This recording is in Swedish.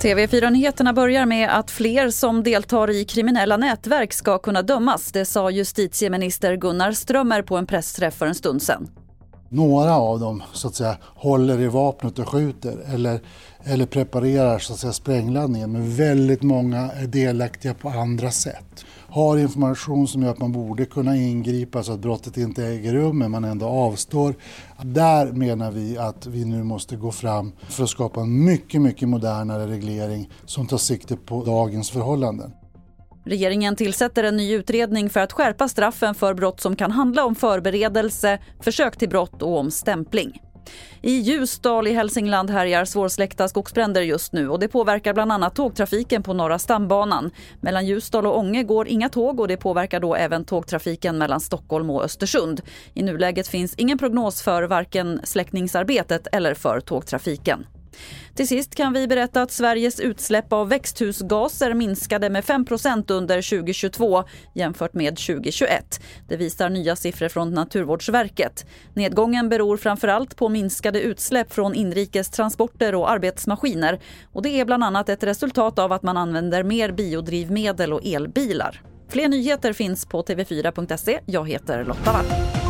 TV4-nyheterna börjar med att fler som deltar i kriminella nätverk ska kunna dömas. Det sa justitieminister Gunnar Strömmer på en pressträff för en stund sedan. Några av dem så att säga, håller i vapnet och skjuter eller, eller preparerar så att säga, sprängladdningen men väldigt många är delaktiga på andra sätt. Har information som gör att man borde kunna ingripa så att brottet inte äger rum men man ändå avstår. Där menar vi att vi nu måste gå fram för att skapa en mycket, mycket modernare reglering som tar sikte på dagens förhållanden. Regeringen tillsätter en ny utredning för att skärpa straffen för brott som kan handla om förberedelse, försök till brott och om stämpling. I Ljusdal i Hälsingland härjar svårsläckta skogsbränder just nu och det påverkar bland annat tågtrafiken på Norra stambanan. Mellan Ljusdal och Ånge går inga tåg och det påverkar då även tågtrafiken mellan Stockholm och Östersund. I nuläget finns ingen prognos för varken släckningsarbetet eller för tågtrafiken. Till sist kan vi berätta att Sveriges utsläpp av växthusgaser minskade med 5% under 2022 jämfört med 2021. Det visar nya siffror från Naturvårdsverket. Nedgången beror framförallt på minskade utsläpp från inrikes transporter och arbetsmaskiner. Och det är bland annat ett resultat av att man använder mer biodrivmedel och elbilar. Fler nyheter finns på tv4.se. Jag heter Lotta Wall.